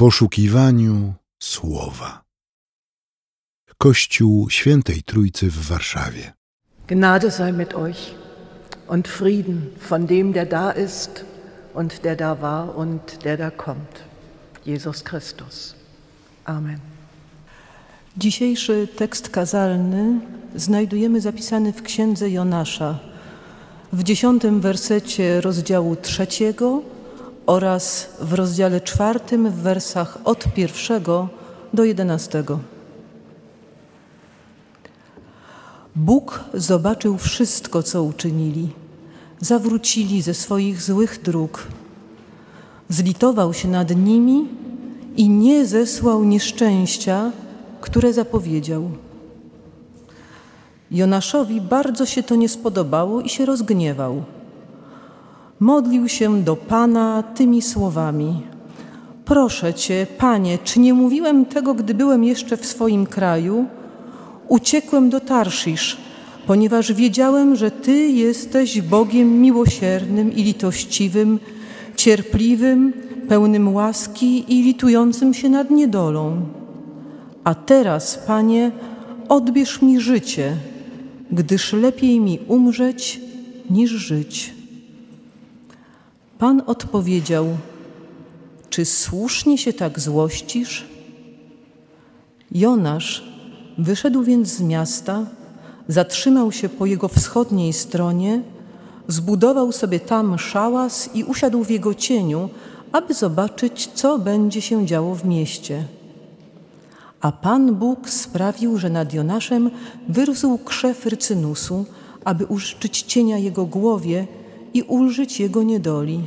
poszukiwaniu słowa. Kościół Świętej Trójcy w Warszawie. Gnade sei mit euch und Frieden von dem, der da ist und der da war und der da kommt, Jesus Christus. Amen. Dzisiejszy tekst kazalny znajdujemy zapisany w księdze Jonasza w dziesiątym wersecie rozdziału trzeciego oraz w rozdziale czwartym w wersach od pierwszego do jedenastego. Bóg zobaczył wszystko, co uczynili. Zawrócili ze swoich złych dróg. Zlitował się nad nimi i nie zesłał nieszczęścia, które zapowiedział. Jonaszowi bardzo się to nie spodobało i się rozgniewał. Modlił się do Pana tymi słowami: Proszę Cię, Panie, czy nie mówiłem tego, gdy byłem jeszcze w swoim kraju? Uciekłem do Tarszisz, ponieważ wiedziałem, że Ty jesteś Bogiem miłosiernym i litościwym, cierpliwym, pełnym łaski i litującym się nad niedolą. A teraz, Panie, odbierz mi życie, gdyż lepiej mi umrzeć niż żyć. Pan odpowiedział: Czy słusznie się tak złościsz? Jonasz wyszedł więc z miasta, zatrzymał się po jego wschodniej stronie, zbudował sobie tam szałas i usiadł w jego cieniu, aby zobaczyć, co będzie się działo w mieście. A Pan Bóg sprawił, że nad Jonaszem wyrósł krzew rycynusu, aby użyczyć cienia jego głowie i ulżyć jego niedoli.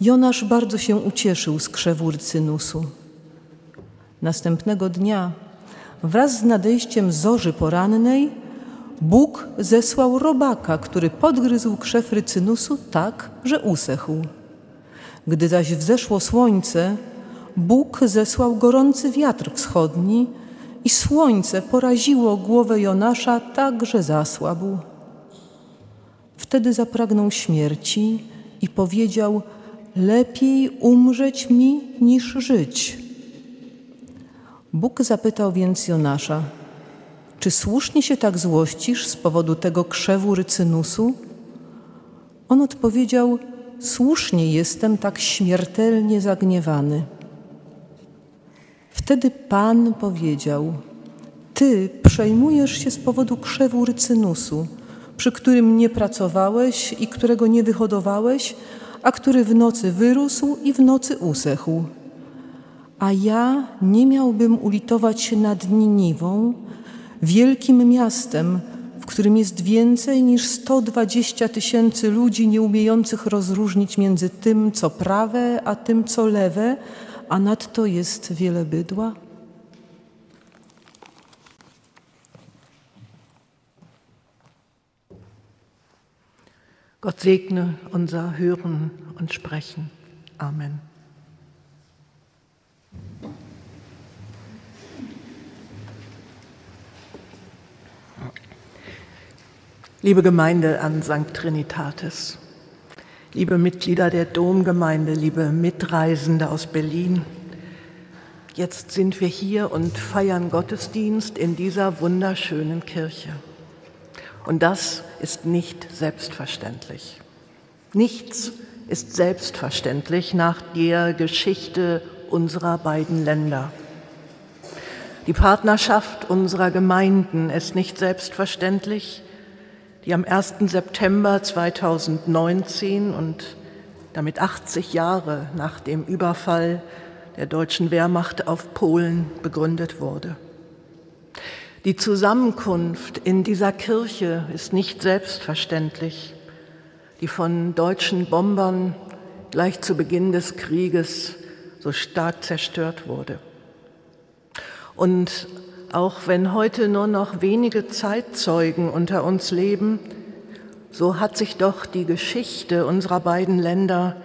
Jonasz bardzo się ucieszył z krzewu rycynusu. Następnego dnia, wraz z nadejściem zorzy porannej, Bóg zesłał robaka, który podgryzł krzew rycynusu tak, że usechł. Gdy zaś wzeszło słońce, Bóg zesłał gorący wiatr wschodni i słońce poraziło głowę Jonasza tak, że zasłabł. Wtedy zapragnął śmierci i powiedział: Lepiej umrzeć mi niż żyć. Bóg zapytał więc Jonasza: Czy słusznie się tak złościsz z powodu tego krzewu rycynusu? On odpowiedział: Słusznie jestem tak śmiertelnie zagniewany. Wtedy Pan powiedział: Ty przejmujesz się z powodu krzewu rycynusu, przy którym nie pracowałeś i którego nie wyhodowałeś, a który w nocy wyrósł i w nocy usechł. A ja nie miałbym ulitować się nad Niniwą, wielkim miastem, w którym jest więcej niż 120 tysięcy ludzi nieumiejących rozróżnić między tym, co prawe, a tym, co lewe, a nadto jest wiele bydła? Gott segne unser Hören und Sprechen. Amen. Liebe Gemeinde an St. Trinitatis, liebe Mitglieder der Domgemeinde, liebe Mitreisende aus Berlin, jetzt sind wir hier und feiern Gottesdienst in dieser wunderschönen Kirche. Und das ist nicht selbstverständlich. Nichts ist selbstverständlich nach der Geschichte unserer beiden Länder. Die Partnerschaft unserer Gemeinden ist nicht selbstverständlich, die am 1. September 2019 und damit 80 Jahre nach dem Überfall der deutschen Wehrmacht auf Polen begründet wurde. Die Zusammenkunft in dieser Kirche ist nicht selbstverständlich, die von deutschen Bombern gleich zu Beginn des Krieges so stark zerstört wurde. Und auch wenn heute nur noch wenige Zeitzeugen unter uns leben, so hat sich doch die Geschichte unserer beiden Länder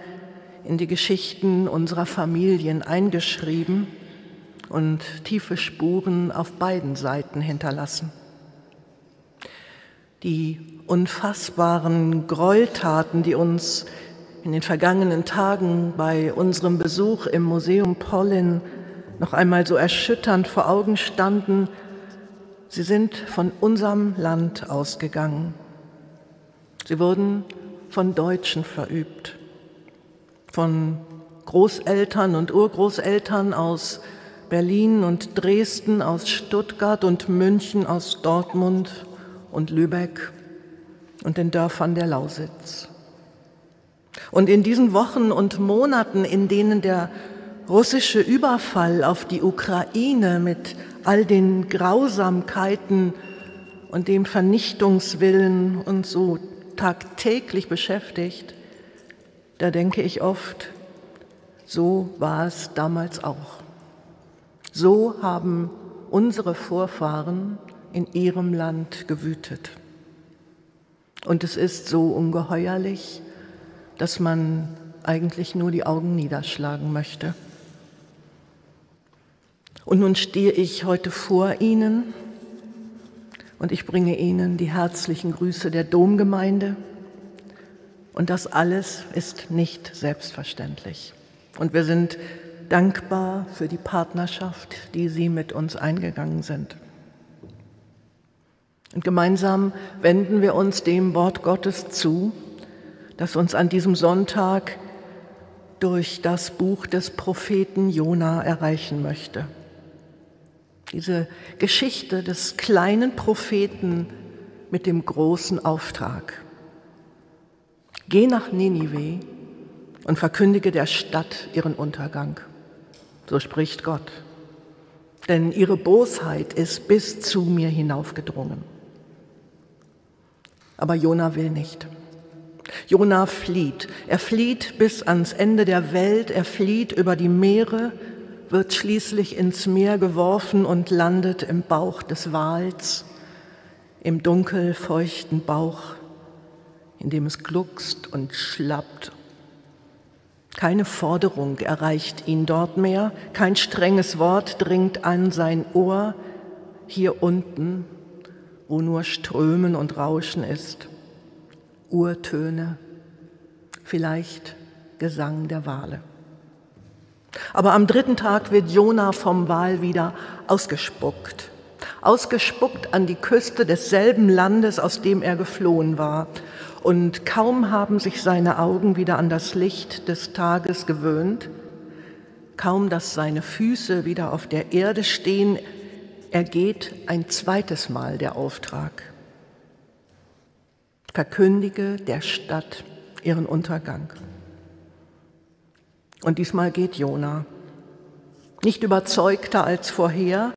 in die Geschichten unserer Familien eingeschrieben und tiefe Spuren auf beiden Seiten hinterlassen. Die unfassbaren Gräueltaten, die uns in den vergangenen Tagen bei unserem Besuch im Museum Pollin noch einmal so erschütternd vor Augen standen, sie sind von unserem Land ausgegangen. Sie wurden von Deutschen verübt, von Großeltern und Urgroßeltern aus Berlin und Dresden, aus Stuttgart und München, aus Dortmund und Lübeck und den Dörfern der Lausitz. Und in diesen Wochen und Monaten, in denen der russische Überfall auf die Ukraine mit all den Grausamkeiten und dem Vernichtungswillen uns so tagtäglich beschäftigt, da denke ich oft, so war es damals auch. So haben unsere Vorfahren in ihrem Land gewütet. Und es ist so ungeheuerlich, dass man eigentlich nur die Augen niederschlagen möchte. Und nun stehe ich heute vor Ihnen und ich bringe Ihnen die herzlichen Grüße der Domgemeinde. Und das alles ist nicht selbstverständlich. Und wir sind dankbar für die Partnerschaft, die Sie mit uns eingegangen sind. Und gemeinsam wenden wir uns dem Wort Gottes zu, das uns an diesem Sonntag durch das Buch des Propheten Jona erreichen möchte. Diese Geschichte des kleinen Propheten mit dem großen Auftrag. Geh nach Ninive und verkündige der Stadt ihren Untergang. So spricht Gott. Denn ihre Bosheit ist bis zu mir hinaufgedrungen. Aber Jona will nicht. Jona flieht. Er flieht bis ans Ende der Welt. Er flieht über die Meere, wird schließlich ins Meer geworfen und landet im Bauch des Wals, im dunkel feuchten Bauch, in dem es gluckst und schlappt. Keine Forderung erreicht ihn dort mehr, kein strenges Wort dringt an sein Ohr, hier unten, wo nur Strömen und Rauschen ist. Urtöne, vielleicht Gesang der Wale. Aber am dritten Tag wird Jona vom Wal wieder ausgespuckt. Ausgespuckt an die Küste desselben Landes, aus dem er geflohen war. Und kaum haben sich seine Augen wieder an das Licht des Tages gewöhnt, kaum dass seine Füße wieder auf der Erde stehen, ergeht ein zweites Mal der Auftrag. Verkündige der Stadt ihren Untergang. Und diesmal geht Jona. Nicht überzeugter als vorher,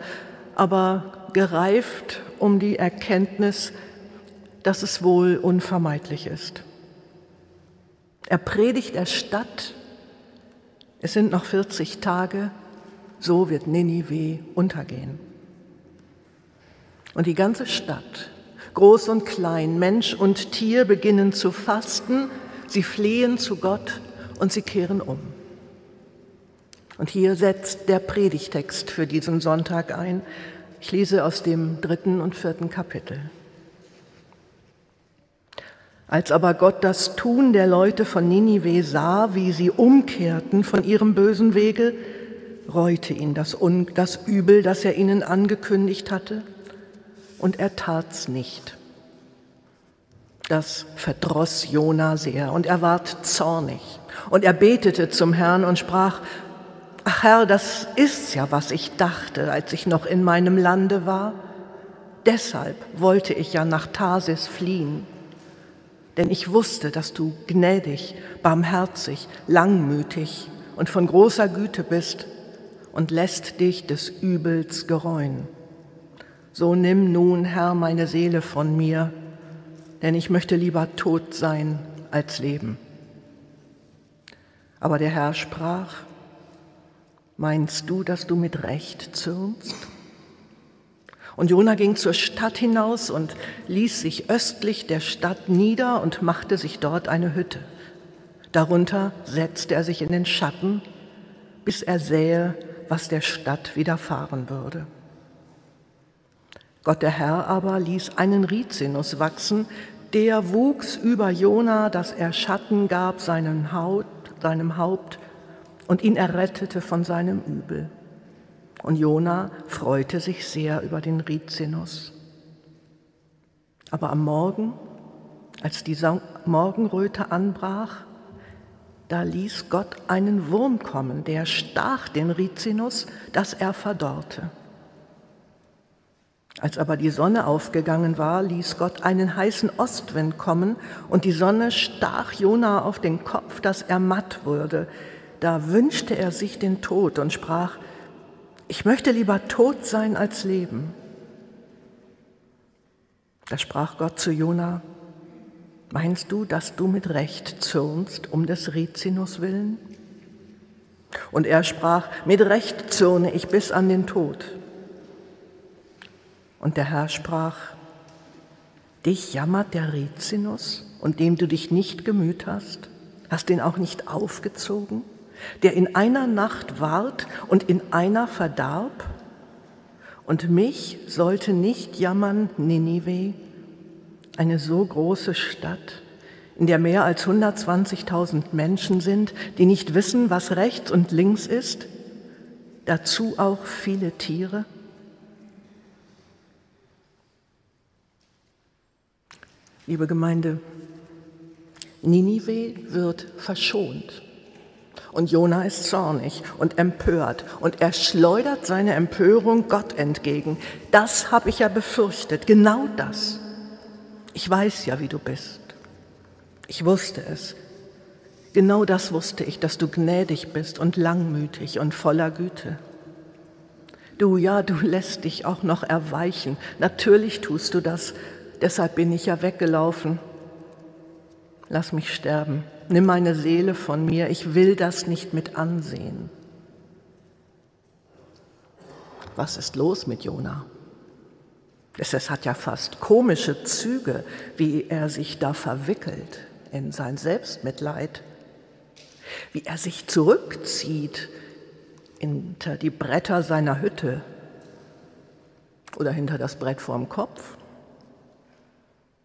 aber gereift um die Erkenntnis, dass es wohl unvermeidlich ist. Er predigt der Stadt, es sind noch 40 Tage, so wird Ninive untergehen. Und die ganze Stadt Groß und klein, Mensch und Tier beginnen zu fasten, sie flehen zu Gott und sie kehren um. Und hier setzt der Predigtext für diesen Sonntag ein. Ich lese aus dem dritten und vierten Kapitel. Als aber Gott das Tun der Leute von Ninive sah, wie sie umkehrten von ihrem bösen Wege, reute ihn das, das Übel, das er ihnen angekündigt hatte und er tat's nicht. Das verdross Jona sehr und er ward zornig. Und er betete zum Herrn und sprach, Ach Herr, das ist ja, was ich dachte, als ich noch in meinem Lande war. Deshalb wollte ich ja nach Tarsis fliehen. Denn ich wusste, dass du gnädig, barmherzig, langmütig und von großer Güte bist und lässt dich des Übels gereuen. So nimm nun, Herr, meine Seele von mir, denn ich möchte lieber tot sein als leben. Aber der Herr sprach, meinst du, dass du mit Recht zürnst? Und Jona ging zur Stadt hinaus und ließ sich östlich der Stadt nieder und machte sich dort eine Hütte. Darunter setzte er sich in den Schatten, bis er sähe, was der Stadt widerfahren würde. Gott der Herr aber ließ einen Rizinus wachsen, Der wuchs über Jona, dass er Schatten gab seinem Haut, seinem Haupt und ihn errettete von seinem Übel. Und Jona freute sich sehr über den Rizinus. Aber am Morgen, als die Morgenröte anbrach, da ließ Gott einen Wurm kommen, der stach den Rizinus, dass er verdorrte. Als aber die Sonne aufgegangen war, ließ Gott einen heißen Ostwind kommen, und die Sonne stach Jona auf den Kopf, dass er matt wurde. Da wünschte er sich den Tod und sprach, ich möchte lieber tot sein als leben. Da sprach Gott zu Jona, meinst du, dass du mit Recht zürnst um des Rizinus willen? Und er sprach, mit Recht zürne ich bis an den Tod. Und der Herr sprach, dich jammert der Rizinus, und dem du dich nicht gemüht hast, hast den auch nicht aufgezogen? Der in einer Nacht ward und in einer verdarb? Und mich sollte nicht jammern Ninive, eine so große Stadt, in der mehr als 120.000 Menschen sind, die nicht wissen, was rechts und links ist, dazu auch viele Tiere? Liebe Gemeinde, Ninive wird verschont. Und Jona ist zornig und empört und er schleudert seine Empörung Gott entgegen. Das habe ich ja befürchtet, genau das. Ich weiß ja, wie du bist. Ich wusste es. Genau das wusste ich, dass du gnädig bist und langmütig und voller Güte. Du, ja, du lässt dich auch noch erweichen. Natürlich tust du das. Deshalb bin ich ja weggelaufen. Lass mich sterben. Nimm meine Seele von mir, ich will das nicht mit ansehen. Was ist los mit Jona? Es hat ja fast komische Züge, wie er sich da verwickelt in sein Selbstmitleid, wie er sich zurückzieht hinter die Bretter seiner Hütte oder hinter das Brett vorm Kopf.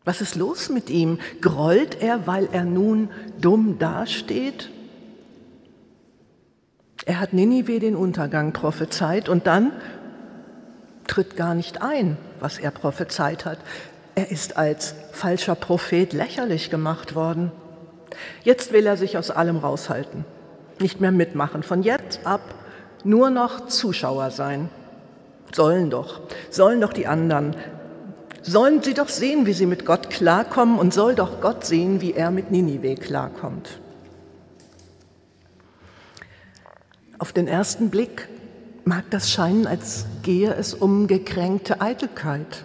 Was ist los mit ihm? Grollt er, weil er nun dumm dasteht? Er hat Ninive den Untergang prophezeit und dann tritt gar nicht ein, was er prophezeit hat. Er ist als falscher Prophet lächerlich gemacht worden. Jetzt will er sich aus allem raushalten, nicht mehr mitmachen, von jetzt ab nur noch Zuschauer sein. Sollen doch, sollen doch die anderen sollen sie doch sehen, wie sie mit Gott klarkommen und soll doch Gott sehen, wie er mit Ninive klarkommt. Auf den ersten Blick mag das scheinen, als gehe es um gekränkte Eitelkeit.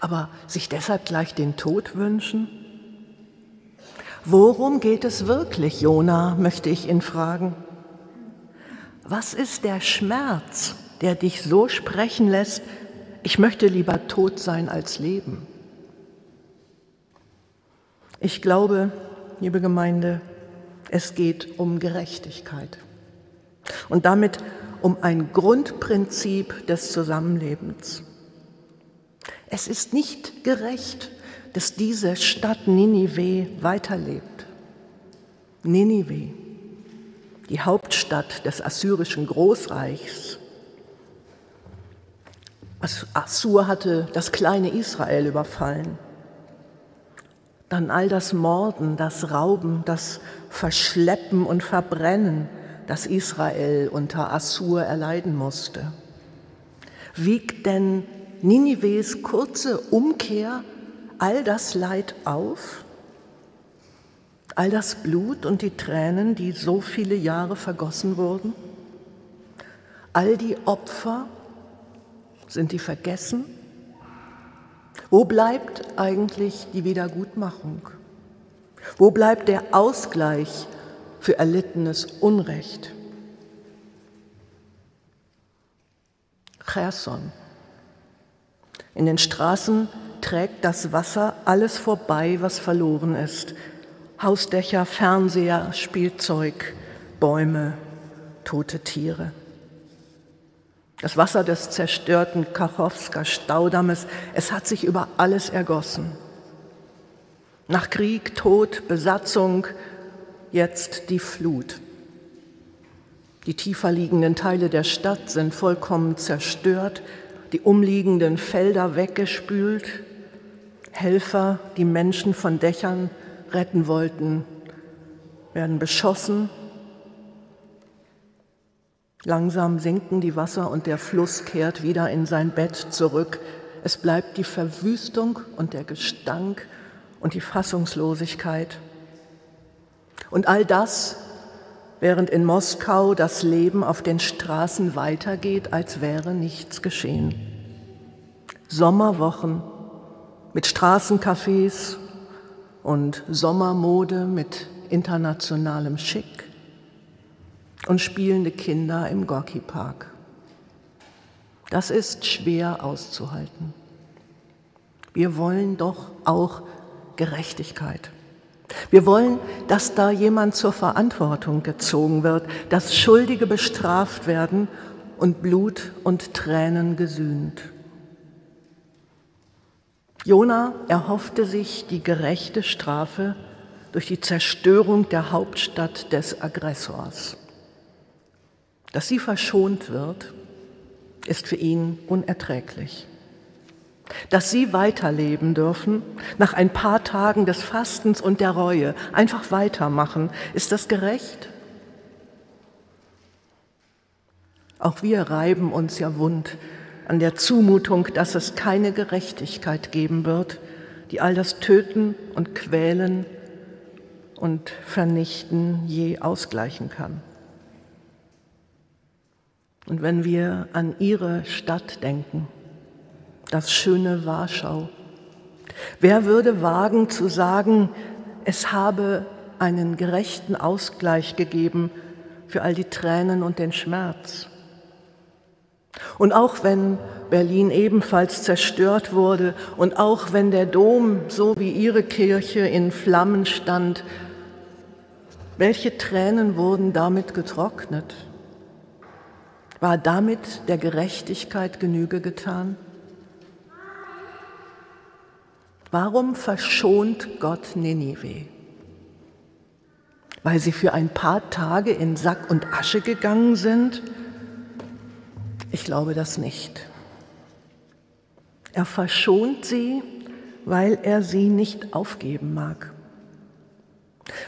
Aber sich deshalb gleich den Tod wünschen? Worum geht es wirklich, Jona, möchte ich ihn fragen. Was ist der Schmerz, der dich so sprechen lässt, ich möchte lieber tot sein als leben. Ich glaube, liebe Gemeinde, es geht um Gerechtigkeit und damit um ein Grundprinzip des Zusammenlebens. Es ist nicht gerecht, dass diese Stadt Ninive weiterlebt. Ninive, die Hauptstadt des assyrischen Großreichs, Assur hatte das kleine Israel überfallen. Dann all das Morden, das Rauben, das Verschleppen und Verbrennen, das Israel unter Assur erleiden musste. Wiegt denn Ninives kurze Umkehr all das Leid auf? All das Blut und die Tränen, die so viele Jahre vergossen wurden? All die Opfer, sind die vergessen? Wo bleibt eigentlich die Wiedergutmachung? Wo bleibt der Ausgleich für erlittenes Unrecht? Cherson. In den Straßen trägt das Wasser alles vorbei, was verloren ist. Hausdächer, Fernseher, Spielzeug, Bäume, tote Tiere. Das Wasser des zerstörten Kachowsker Staudammes, es hat sich über alles ergossen. Nach Krieg, Tod, Besatzung, jetzt die Flut. Die tiefer liegenden Teile der Stadt sind vollkommen zerstört, die umliegenden Felder weggespült. Helfer, die Menschen von Dächern retten wollten, werden beschossen. Langsam sinken die Wasser und der Fluss kehrt wieder in sein Bett zurück. Es bleibt die Verwüstung und der Gestank und die Fassungslosigkeit. Und all das, während in Moskau das Leben auf den Straßen weitergeht, als wäre nichts geschehen. Sommerwochen mit Straßencafés und Sommermode mit internationalem Schick und spielende Kinder im Gorki Park. Das ist schwer auszuhalten. Wir wollen doch auch Gerechtigkeit. Wir wollen, dass da jemand zur Verantwortung gezogen wird, dass Schuldige bestraft werden und Blut und Tränen gesühnt. Jona erhoffte sich die gerechte Strafe durch die Zerstörung der Hauptstadt des Aggressors. Dass sie verschont wird, ist für ihn unerträglich. Dass sie weiterleben dürfen, nach ein paar Tagen des Fastens und der Reue, einfach weitermachen, ist das gerecht? Auch wir reiben uns ja wund an der Zumutung, dass es keine Gerechtigkeit geben wird, die all das Töten und Quälen und Vernichten je ausgleichen kann. Und wenn wir an ihre Stadt denken, das schöne Warschau, wer würde wagen zu sagen, es habe einen gerechten Ausgleich gegeben für all die Tränen und den Schmerz? Und auch wenn Berlin ebenfalls zerstört wurde und auch wenn der Dom, so wie ihre Kirche, in Flammen stand, welche Tränen wurden damit getrocknet? War damit der Gerechtigkeit Genüge getan? Warum verschont Gott Ninive? Weil sie für ein paar Tage in Sack und Asche gegangen sind? Ich glaube das nicht. Er verschont sie, weil er sie nicht aufgeben mag.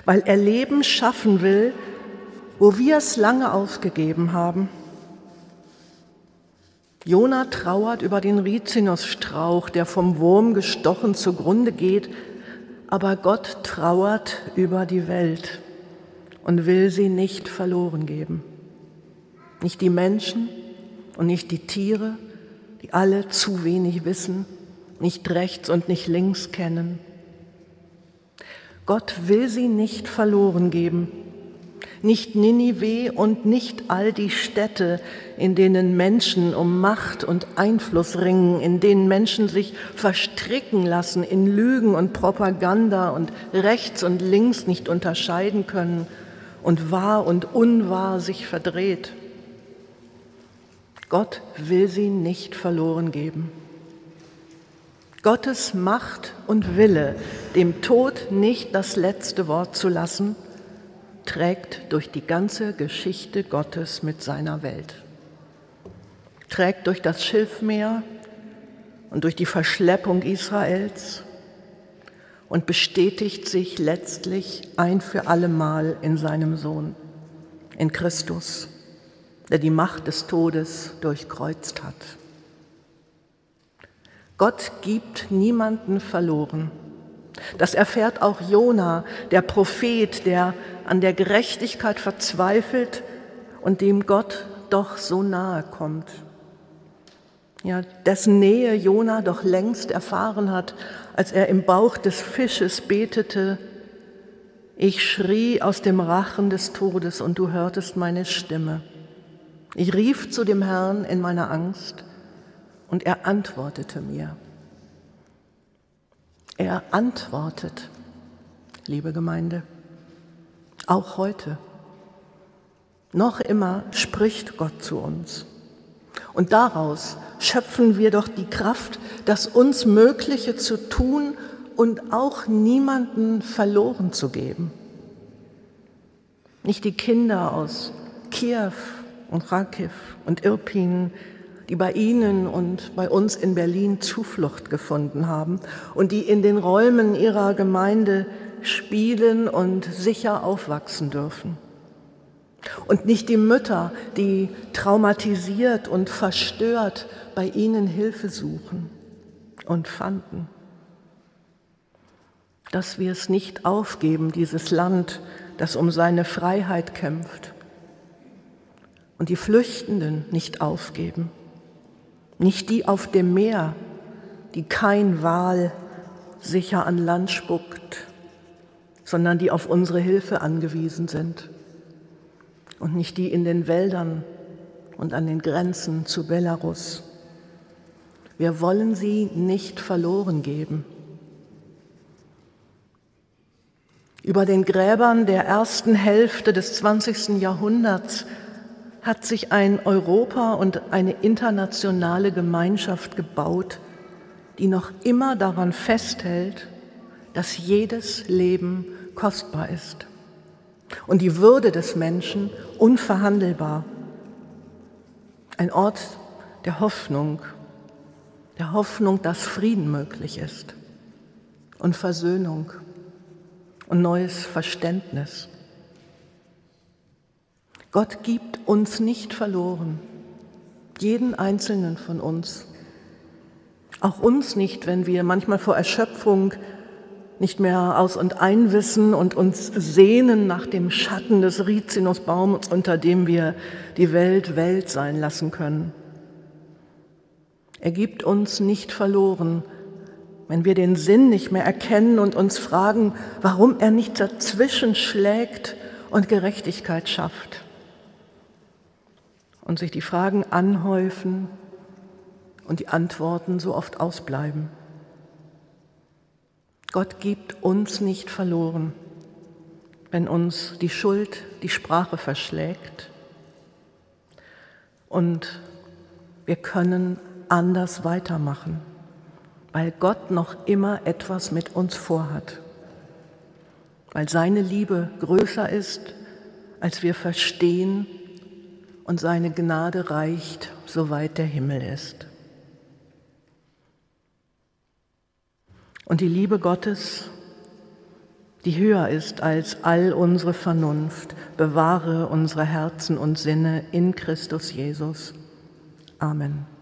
Weil er Leben schaffen will, wo wir es lange aufgegeben haben. Jona trauert über den Rizinusstrauch, der vom Wurm gestochen zugrunde geht, aber Gott trauert über die Welt und will sie nicht verloren geben. Nicht die Menschen und nicht die Tiere, die alle zu wenig wissen, nicht rechts und nicht links kennen. Gott will sie nicht verloren geben, nicht Ninive und nicht all die Städte, in denen Menschen um Macht und Einfluss ringen, in denen Menschen sich verstricken lassen in Lügen und Propaganda und rechts und links nicht unterscheiden können und wahr und unwahr sich verdreht. Gott will sie nicht verloren geben. Gottes Macht und Wille, dem Tod nicht das letzte Wort zu lassen, trägt durch die ganze Geschichte Gottes mit seiner Welt. Trägt durch das Schilfmeer und durch die Verschleppung Israels und bestätigt sich letztlich ein für allemal in seinem Sohn, in Christus, der die Macht des Todes durchkreuzt hat. Gott gibt niemanden verloren. Das erfährt auch Jona, der Prophet, der an der Gerechtigkeit verzweifelt und dem Gott doch so nahe kommt. Ja, dessen Nähe Jona doch längst erfahren hat, als er im Bauch des Fisches betete, ich schrie aus dem Rachen des Todes und du hörtest meine Stimme. Ich rief zu dem Herrn in meiner Angst und er antwortete mir. Er antwortet, liebe Gemeinde, auch heute. Noch immer spricht Gott zu uns. Und daraus schöpfen wir doch die Kraft, das uns Mögliche zu tun und auch niemanden verloren zu geben. Nicht die Kinder aus Kiew und Kharkiv und Irpin, die bei Ihnen und bei uns in Berlin Zuflucht gefunden haben und die in den Räumen ihrer Gemeinde spielen und sicher aufwachsen dürfen. Und nicht die Mütter, die traumatisiert und verstört bei Ihnen Hilfe suchen und fanden. Dass wir es nicht aufgeben, dieses Land, das um seine Freiheit kämpft. Und die Flüchtenden nicht aufgeben nicht die auf dem Meer, die kein Wal sicher an Land spuckt, sondern die auf unsere Hilfe angewiesen sind. Und nicht die in den Wäldern und an den Grenzen zu Belarus. Wir wollen sie nicht verloren geben. Über den Gräbern der ersten Hälfte des 20. Jahrhunderts hat sich ein Europa und eine internationale Gemeinschaft gebaut, die noch immer daran festhält, dass jedes Leben kostbar ist und die Würde des Menschen unverhandelbar. Ein Ort der Hoffnung, der Hoffnung, dass Frieden möglich ist und Versöhnung und neues Verständnis. Gott gibt uns nicht verloren, jeden einzelnen von uns. Auch uns nicht, wenn wir manchmal vor Erschöpfung nicht mehr aus und ein wissen und uns sehnen nach dem Schatten des Rizinusbaums, unter dem wir die Welt Welt sein lassen können. Er gibt uns nicht verloren, wenn wir den Sinn nicht mehr erkennen und uns fragen, warum er nicht dazwischen schlägt und Gerechtigkeit schafft und sich die Fragen anhäufen und die Antworten so oft ausbleiben. Gott gibt uns nicht verloren, wenn uns die Schuld die Sprache verschlägt und wir können anders weitermachen, weil Gott noch immer etwas mit uns vorhat, weil seine Liebe größer ist, als wir verstehen und seine Gnade reicht, soweit der Himmel ist. Und die Liebe Gottes, die höher ist als all unsere Vernunft, bewahre unsere Herzen und Sinne in Christus Jesus. Amen.